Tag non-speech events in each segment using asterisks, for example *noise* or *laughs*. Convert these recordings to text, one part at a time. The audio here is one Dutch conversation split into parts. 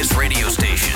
this radio station.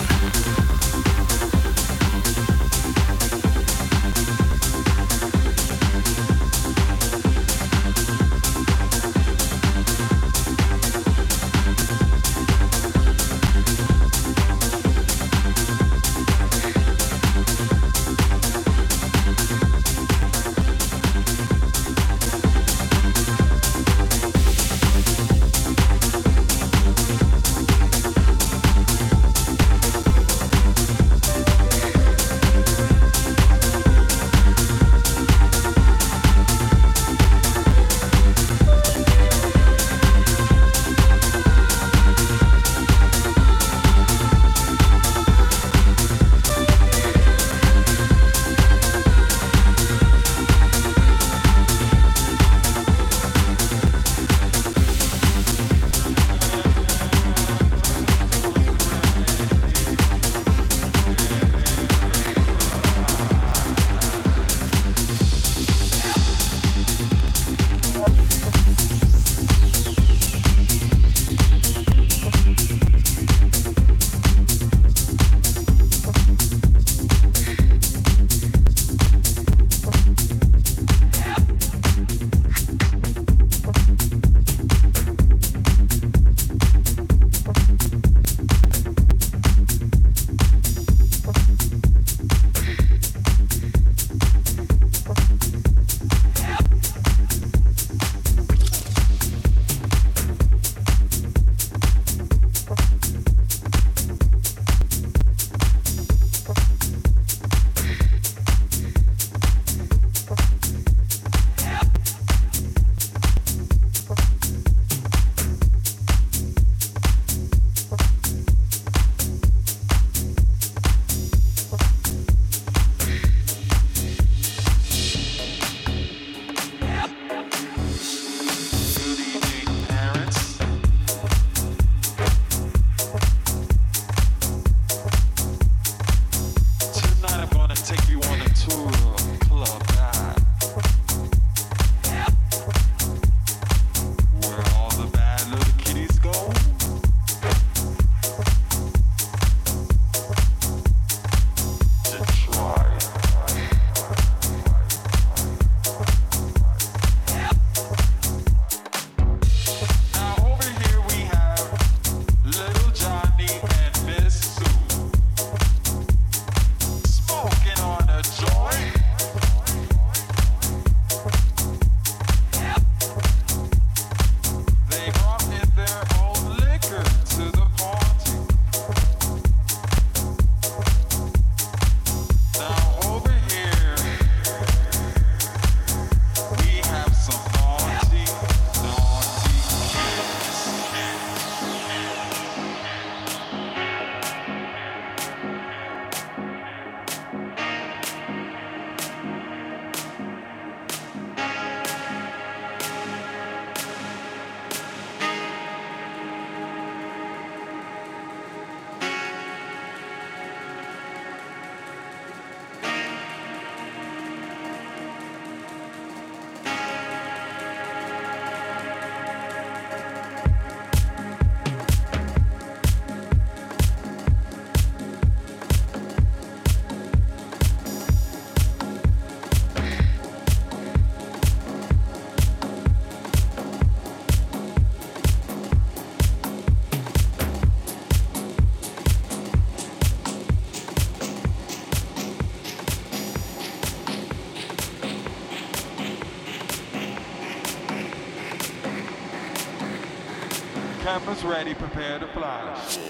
Ready, prepare to fly.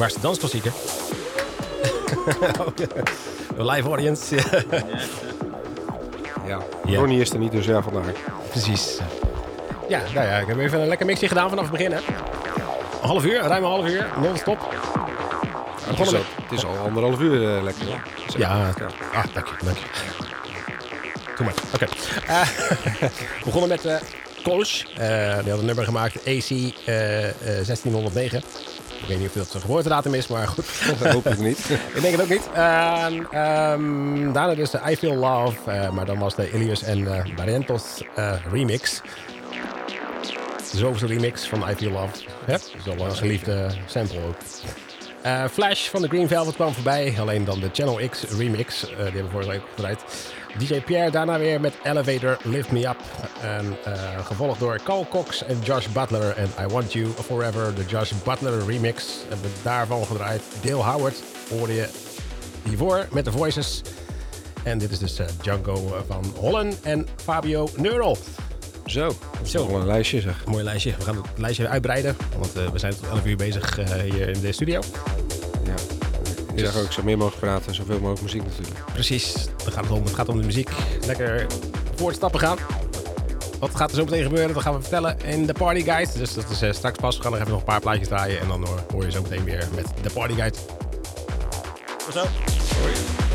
Waar is de dansklassieker? *laughs* Live audience. ja, Ronnie is er niet, dus ja, vandaag. Precies. Ja, nou ja, ik heb even een lekker mixje gedaan vanaf het begin, hè. Een half uur, ruim een half uur, non-stop. Het, het, het, is al anderhalf uur uh, lekker. Ja, ja. Ah, dank je, dank je. Kom maar, oké. *laughs* Okay. Uh, begonnen met uh, Kolsch. Uh, die had een nummer gemaakt, AC 1609. Ik weet niet of dat zijn geboortedatum is, maar goed. *laughs* Dat hoop ik niet. *laughs* ik denk het ook niet. Uh, um, daarna dus de I Feel Love, uh, maar dan was de Ilius en uh, Barrientos remix. De zoveelste remix van I Feel Love. Ja, dat is wel een geliefde sample ook. Uh, Flash van de Green Velvet kwam voorbij. Alleen dan de Channel X remix. Uh, die hebben we vorige week gedraaid. DJ Pierre daarna weer met Elevator Lift Me Up. En, uh, gevolgd door Carl Cox en Josh Butler. En I Want You Forever, de Josh Butler remix. Hebben we daarvan gedraaid. Dale Howard hoorde je hiervoor met de voices. En dit is dus Django van Holland en Fabio Neural. Zo, zo. een lijstje zeg. Mooi lijstje. We gaan het lijstje uitbreiden, want uh, we zijn tot 11 uur bezig hier in de studio. Ja, ik dus... zeg ook zo meer mogelijk praten en zoveel mogelijk muziek natuurlijk. Precies, het gaat om, het gaat om de muziek. Lekker voortstappen gaan. Wat gaat er zo meteen gebeuren, dat gaan we vertellen in de Party Guide. Dus dat is uh, straks pas. We gaan nog even nog een paar plaatjes draaien en dan hoor, hoor je zo meteen weer met de Party Guide. Tot zo. Hoi.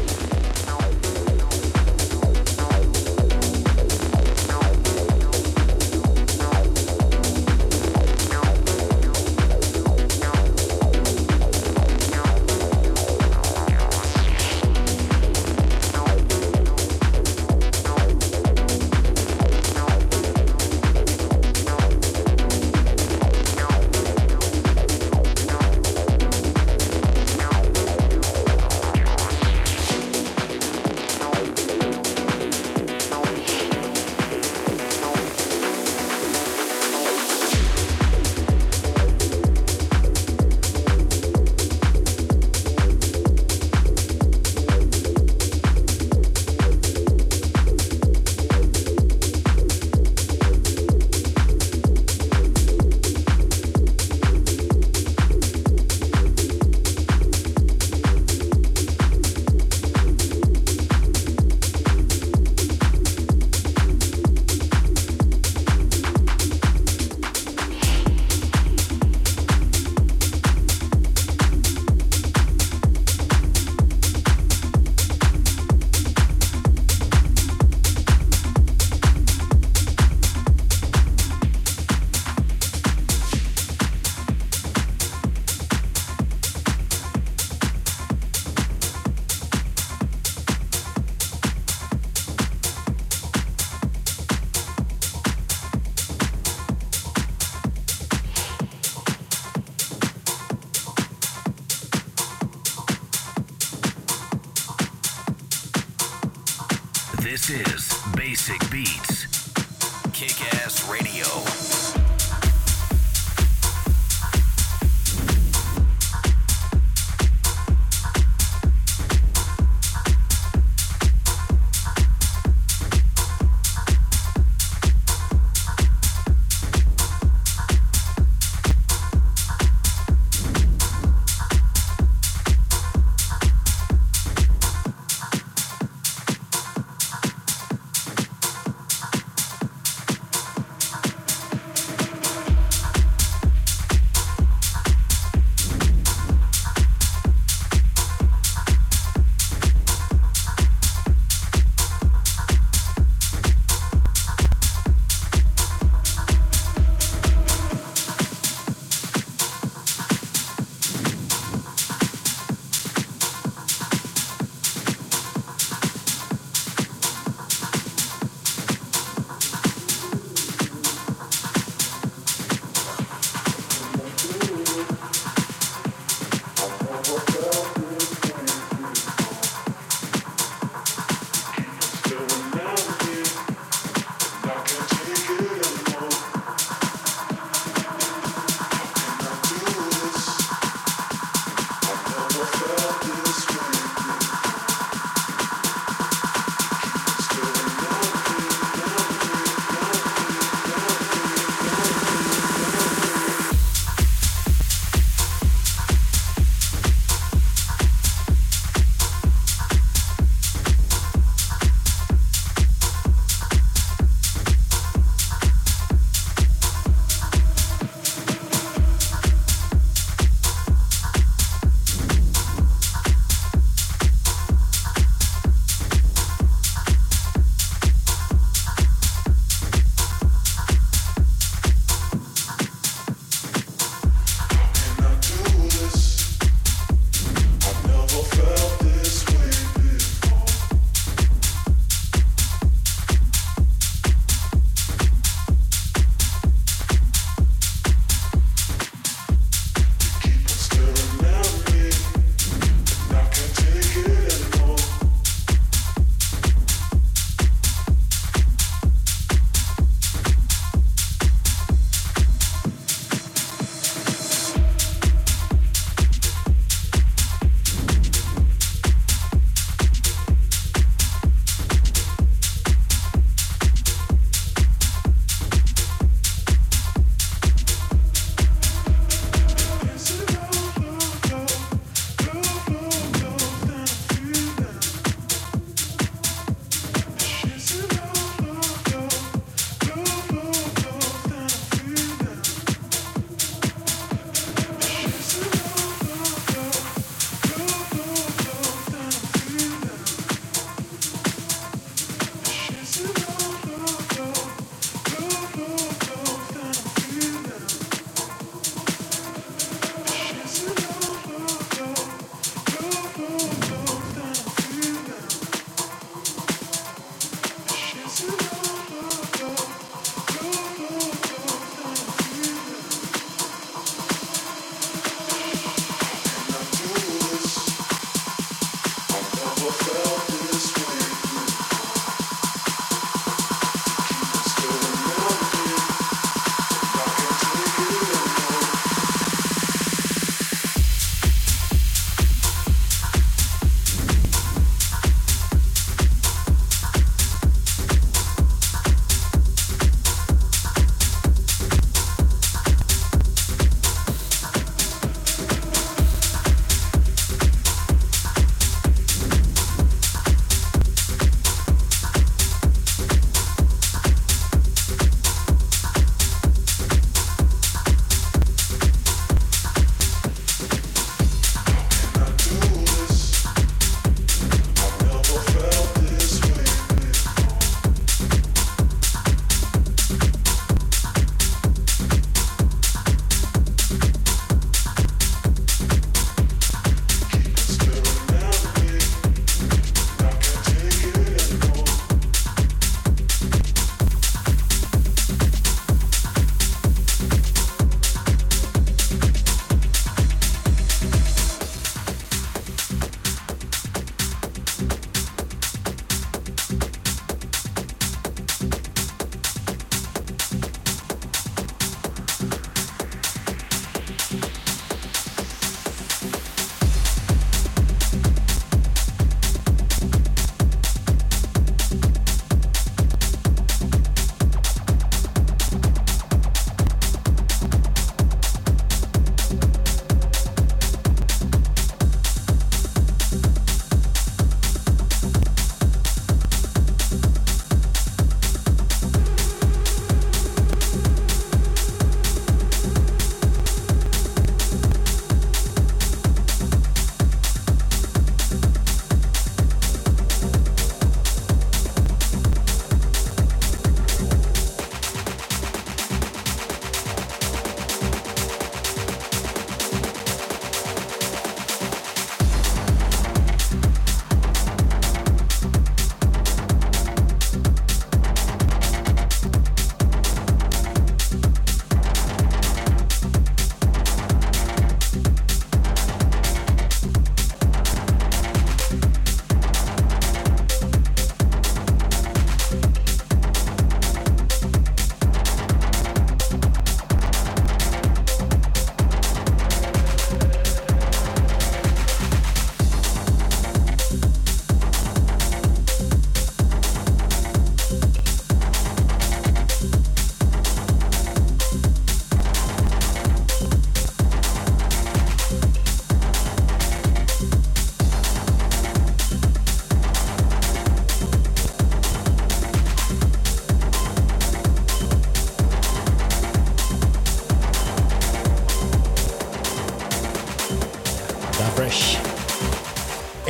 This is Basic Beats.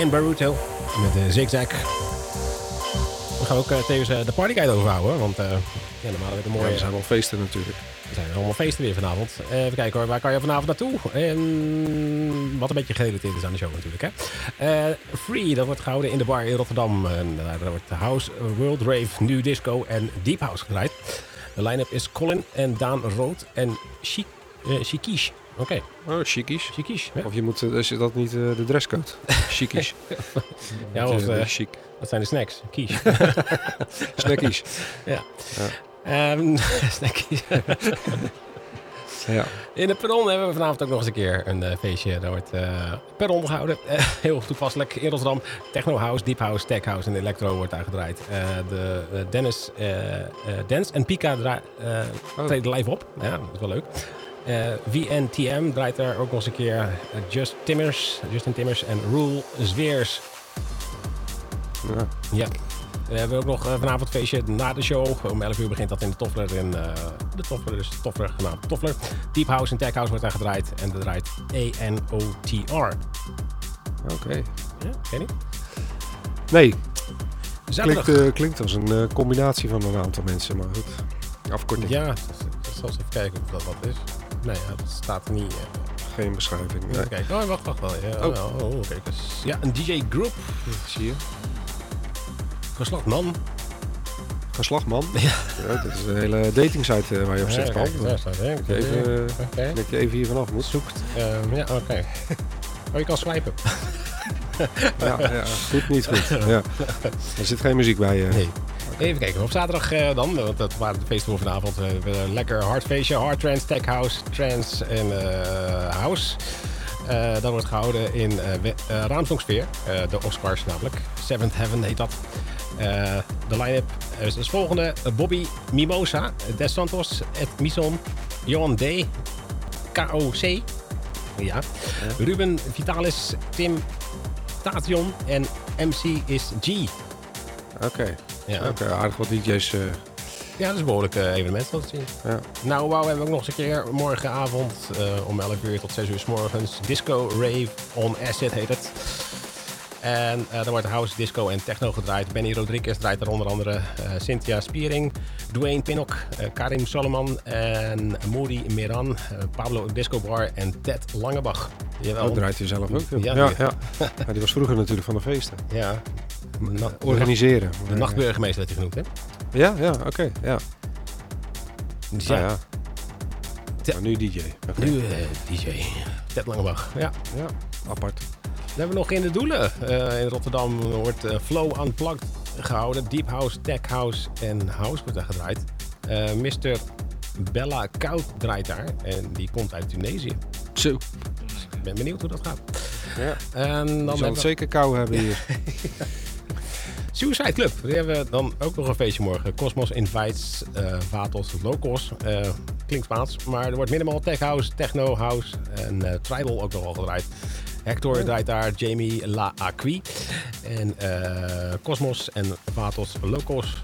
Baruto met de Zigzag. We gaan ook uh, tevens uh, de partyguide overhouden, want uh, ja, normaal hebben we een mooie... Ja, er zijn wel feesten natuurlijk. Er zijn allemaal feesten weer vanavond. even kijken hoor, waar kan je vanavond naartoe? En wat een beetje gerelateerd is aan de show natuurlijk. Hè? Free, dat wordt gehouden in de bar in Rotterdam. En daar wordt House, World Rave, New Disco en Deep House gedraaid. De line-up is Colin en Daan Rood en Chic, Chikish. Oké. Okay. Oh. Chikies. Of je moet, is dat niet uh, de dresscode? *laughs* Chikies. *laughs* ja, of uh, chic. Dat zijn de snacks. Kies. *laughs* Snackies. ja. ja. Um, snackies. ja. In de perron hebben we vanavond ook nog eens een keer een uh, feestje. Daar wordt uh, perron gehouden. Uh, heel toepasselijk. In Rotterdam. Techno House, Deep House, Tech House en Electro wordt daar gedraaid. de Dennis, Dance en Pika dra- oh. treden live op. Ja, dat is wel leuk. Uh, VNTM draait er ook nog eens een keer. Just Timmers, Justin Timmers en Rule Zweers. Ja. ja. We hebben ook nog uh, vanavond een feestje na de show. Om 11 uur begint dat in de Toffler. In, de Toffler, dus Toffler genaamd Toffler. Deep House en Tech House wordt daar gedraaid. En er draait ANOTR. Oké. Okay. Ja, ken je Nee. Klinkt, klinkt, als een combinatie van een aantal mensen, maar goed. Afkorting. Ja, ik zal eens even kijken of dat wat is. Nee, dat staat er niet. Geen beschrijving. Nee. Kijk, oh, wacht, wacht wel. Ja, oh. Oh, kijk eens. Ja, een DJ Group. Zie je. Geslacht man. Geslacht man? Ja. ja. Dat is een hele dating site uh, waar je op zit. Ja, kijk, daar staat het. Even, uh, okay. Dat je even hier vanaf moet. Zoekt. Uh, ja, oké. Okay. *laughs* Oh, je kan swipen. *laughs* ja, ja, goed, niet goed. *laughs* Ja. Er zit geen muziek bij. Nee. Even kijken, op zaterdag uh, dan, want dat waren de feesten voor vanavond. Uh, een lekker hard feestje, hard trance, tech house, trance en uh, house. dat wordt gehouden in Raamsdonksfeer, de Oscars namelijk. Seventh Heaven heet dat. de line-up is als volgende. Bobby Mimosa, Des Santos, Ed Mison, Johan D, KOC, ja. Ruben Vitalis, Tim Tation en MC is G. Oké. Ja. Uh, aardig wat DJ's. Uh... Ja, dat is een behoorlijk uh, evenement dat zien. Ja. Nou, wauw, hebben we ook nog eens een keer morgenavond om 11 uur tot 6 uur s morgens. Disco Rave on Acid heet het. En er wordt house, disco en techno gedraaid. Benny Rodriguez draait er onder andere. Cynthia Spiering, Dwayne Pinnock, Karim Solomon en Moody Miran, Pablo Disco Bar en Ted Langebach. Oh, draait hij zelf ook? Ja, ja, ja. ja, die was vroeger natuurlijk van de feesten. Ja. Organiseren. De nachtburgemeester werd hij genoemd, hè? Ja, ja, oké. Okay, ja. Dus ja. Ah, ja. Maar nu DJ. Okay. Nu DJ. Ted Langebach. Ja. ja, apart. Dan hebben we nog in de Doelen. Uh, in Rotterdam wordt uh, Flow Unplugged gehouden. Deep House, Tech House en House wordt daar gedraaid. Mr. Bella Kout draait daar. En die komt uit Tunesië. Zo. Ik ben benieuwd hoe dat gaat. Ja. En dan zal het we... zeker kou hebben hier. *laughs* Suicide Club. Die hebben dan ook nog een feestje morgen. Cosmos Invites, uh, Vatos, Locos. Uh, klinkt Spaans. Maar er wordt minimal tech house, techno house en uh, tribal ook nog al gedraaid. Hector draait daar, Jamie La Acqui. En Cosmos en Vatos Locos.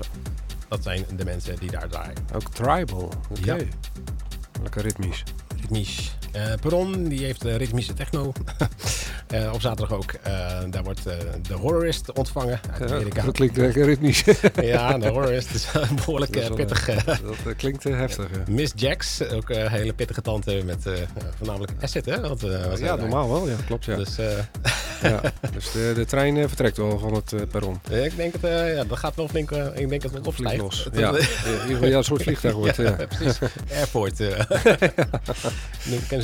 Dat zijn de mensen die daar draaien. Ook tribal. Oké. Okay. Ja. Lekker ritmisch. Ritmisch. Uh, Perron, die heeft uh, ritmische techno. uh, *laughs* op zaterdag ook. daar wordt de Horrorist ontvangen uit Amerika. Ja, dat klinkt lekker ritmisch. *laughs* ja, de Horrorist is behoorlijk dat is pittig. dat klinkt heftig. Miss Jax, ook een hele pittige tante met voornamelijk asset, hè? Ja, normaal wel. Ja, klopt. Ja. Dus, *laughs* ja, dus de, de trein vertrekt wel van het perron. ik denk het, ja, dat gaat wel flink, ik denk dat het opstijgt. Los. Ja, ja, een soort vliegtuig wordt. ja, precies. Airport.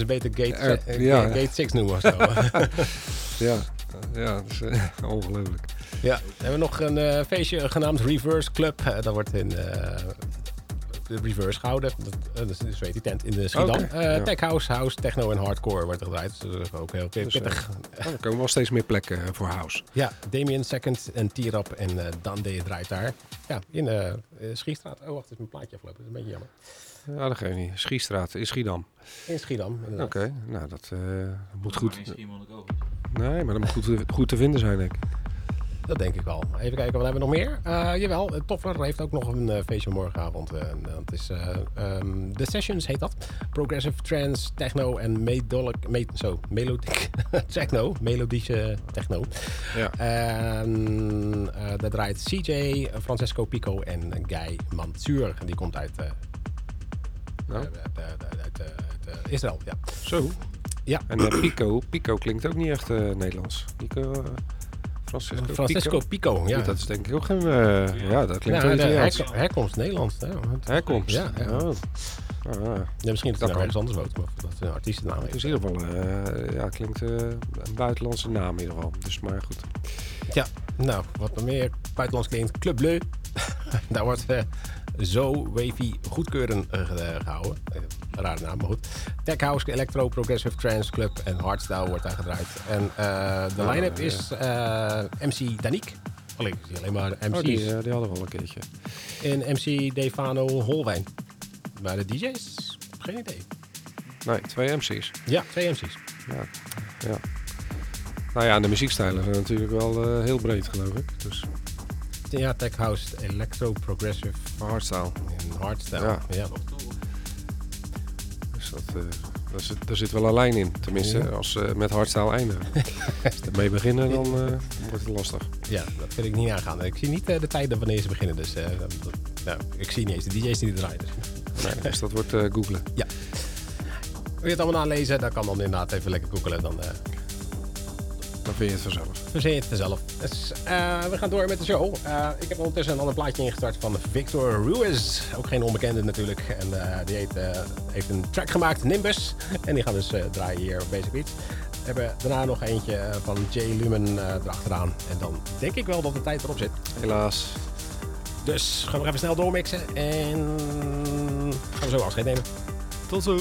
Kennen ze beter Gate, uh, ja. Gate 6 noemen of zo. *laughs* *laughs* ja, ja, dat is uh, ongelooflijk. Ja, we hebben nog een uh, feestje genaamd Reverse Club. dat wordt in de Reverse gehouden. Dat, dat is weet die tent in de Schiedam. Okay, ja. Tech House, House, Techno en Hardcore wordt er gedraaid. Dus dat is ook heel pittig. Dus, oh, er komen wel steeds meer plekken voor House. Ja, Damien Second en T-Rap en Dande draait daar. Ja, in Schiestraat. Oh, wacht, is mijn plaatje afgelopen. Dat is een beetje jammer. Ja, dat geeft niet. Schiestraat in Schiedam. In Schiedam, Oké, okay, nou dat uh, moet goed... Nee, maar dat moet goed, goed te vinden zijn, denk ik. Dat denk ik wel. Even kijken, wat hebben we nog meer? Uh, jawel, Toffler heeft ook nog een uh, feestje morgenavond. Uh, dat is um, The Sessions heet dat. Progressive Trance, Techno en medolic, me, zo, melodic *laughs* techno. Melodische techno. Ja. En daar draait CJ, Francesco Pico en Guy Mantur. Die komt uit, nou. uit, uit Israël. Ja. Zo. Ja. En Pico, Pico klinkt ook niet echt Nederlands. Pico... Francisco, Francisco Pico. ja. Dat is denk ik ook geen... Uh, ja, dat klinkt ja, herk herkomst Nederlands. Ja. Herkomst? Ja. ja. Oh. Ah, ja misschien dat nou ergens anders woont, maar dat is een artiestennaam. Het is in ieder geval, uh, ja, klinkt uh, een buitenlandse naam in ieder geval. Dus maar goed. Ja, nou, wat nog meer buitenlands klinkt. Club Bleu. *laughs* Daar wordt zo wavy goedkeuren uh, gehouden. Uh, rare naam, maar goed. Tech House, Electro, Progressive Trance Club en Hardstyle wordt daar gedraaid. En de oh, line-up is MC Danique. Alleen, alleen maar MC's. Oh, die, die, hadden we al een keertje. En MC Defano Holwijn. Maar de DJ's, geen idee. Nee, twee MC's. Ja, twee MC's. Ja, ja. Nou ja, de muziekstijlen zijn natuurlijk wel heel breed, geloof ik. Dus ja, tech house, electro, progressive. Hardstyle. En hardstyle, ja. ja. Dus dat, uh, daar, zit, daar zit wel een lijn in. Tenminste, als uh, met hardstyle eindigen. *laughs* als we ermee beginnen, dan uh, wordt het lastig. Ja, dat vind ik niet aangaan. Ik zie niet de tijden wanneer ze beginnen. Dus dat, ik zie niet eens de DJ's die draaien. Dus. Nee, dus dat wordt googlen. Ja. Wil je het allemaal nalezen? Dan kan dan inderdaad even lekker googelen. Dan dan vind je het vanzelf. Dan vind je het vanzelf. Dus, uh, we gaan door met de show. Uh, ik heb ondertussen een ander plaatje ingestart van Victor Ruiz. Ook geen onbekende natuurlijk. En uh, die heet, heeft een track gemaakt, Nimbus. En die gaan dus draaien hier op Basic Beat. We hebben daarna nog eentje van Jay Lumen erachteraan. En dan denk ik wel dat de tijd erop zit. Helaas. Dus gaan we even snel doormixen. En gaan we zo afscheid nemen. Tot zo.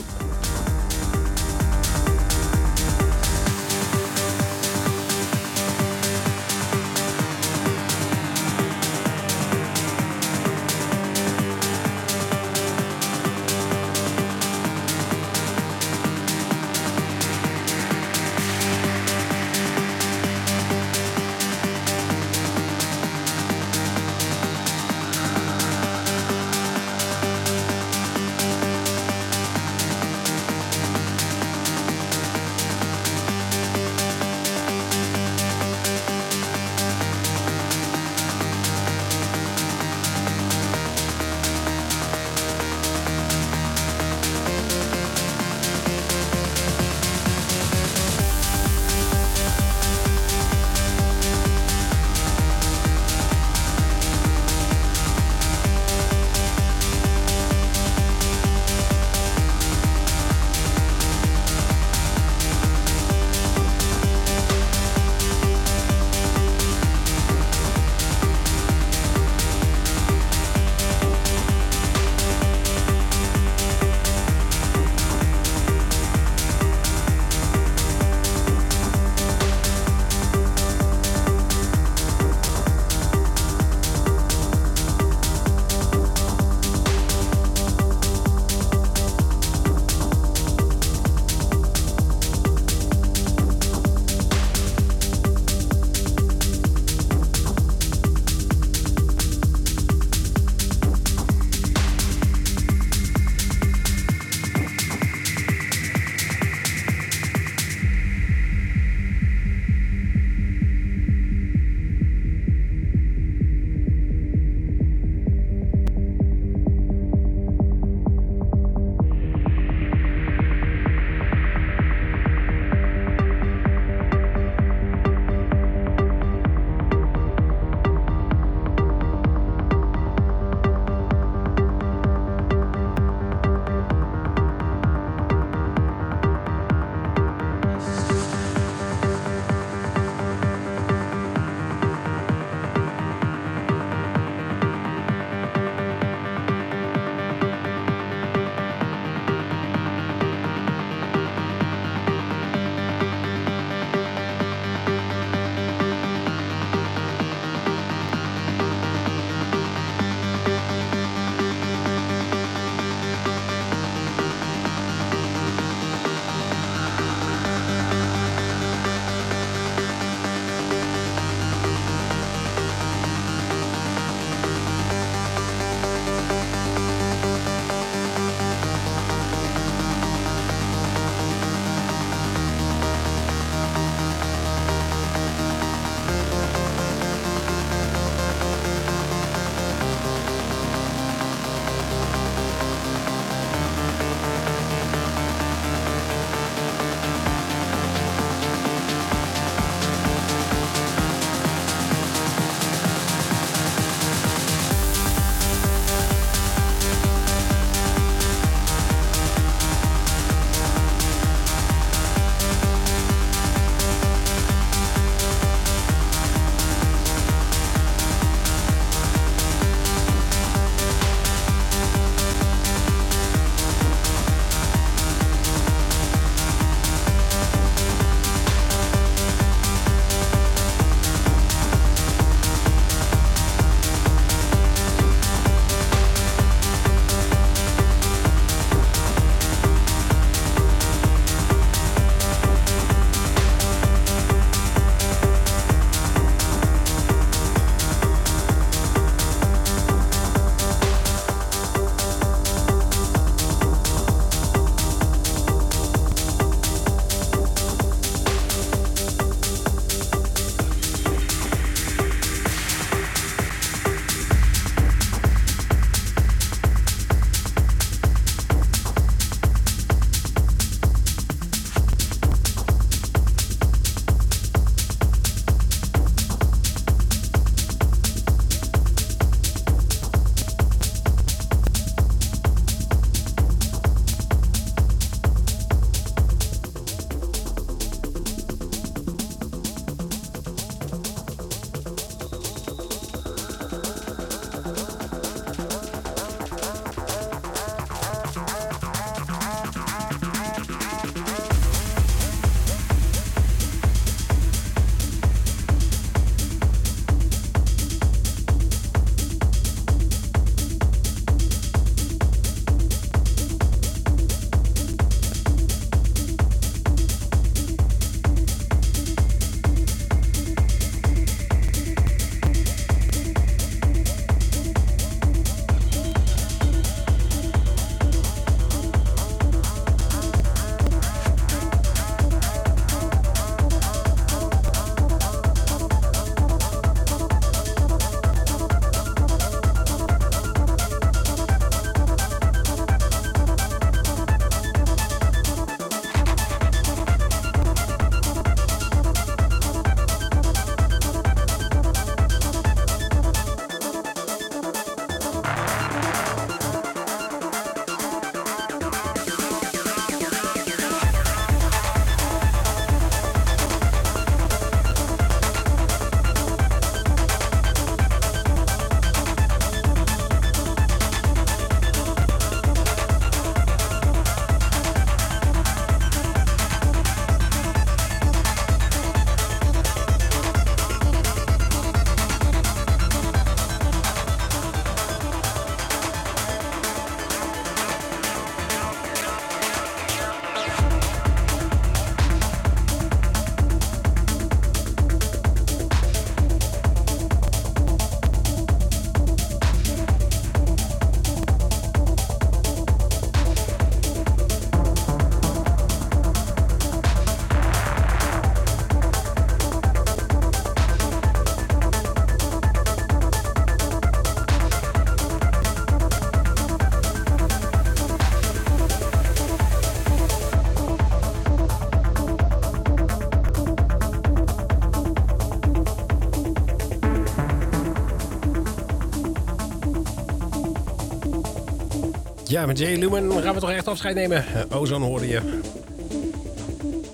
Met Jay Lumen gaan we toch echt afscheid nemen. Uh, Ozone hoorde je.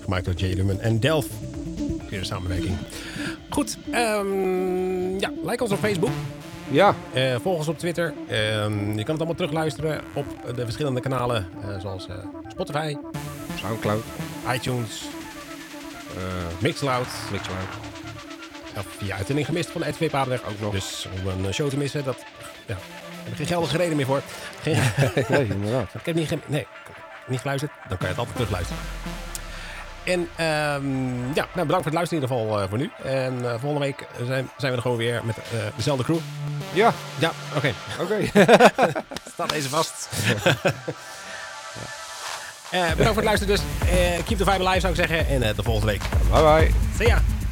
Gemaakt door Jay Lumen en Delft. Weer samenwerking. Goed, um, ja, like ons op Facebook. Ja. Uh, volg ons op Twitter. Uh, je kan het allemaal terugluisteren op de verschillende kanalen. Uh, zoals Spotify. Soundcloud. iTunes. Mixcloud. Mixcloud. Of via uitzending gemist van de RTV Paardenweg ook nog. Dus om een show te missen, dat... Ja, heb ik geen geldige reden meer voor. Geen... *laughs* nee, inderdaad. Ik heb niet, nee, niet geluisterd, dan kan je het altijd terugluisteren. En um, ja, nou, bedankt voor het luisteren in ieder geval uh, voor nu. En uh, volgende week zijn, zijn we er gewoon weer met uh, dezelfde crew. Ja. Ja, oké. Okay. Oké. Okay. *laughs* Staat deze vast. bedankt voor het luisteren dus. keep the vibe alive zou ik zeggen. En de volgende week. Bye bye. See ya.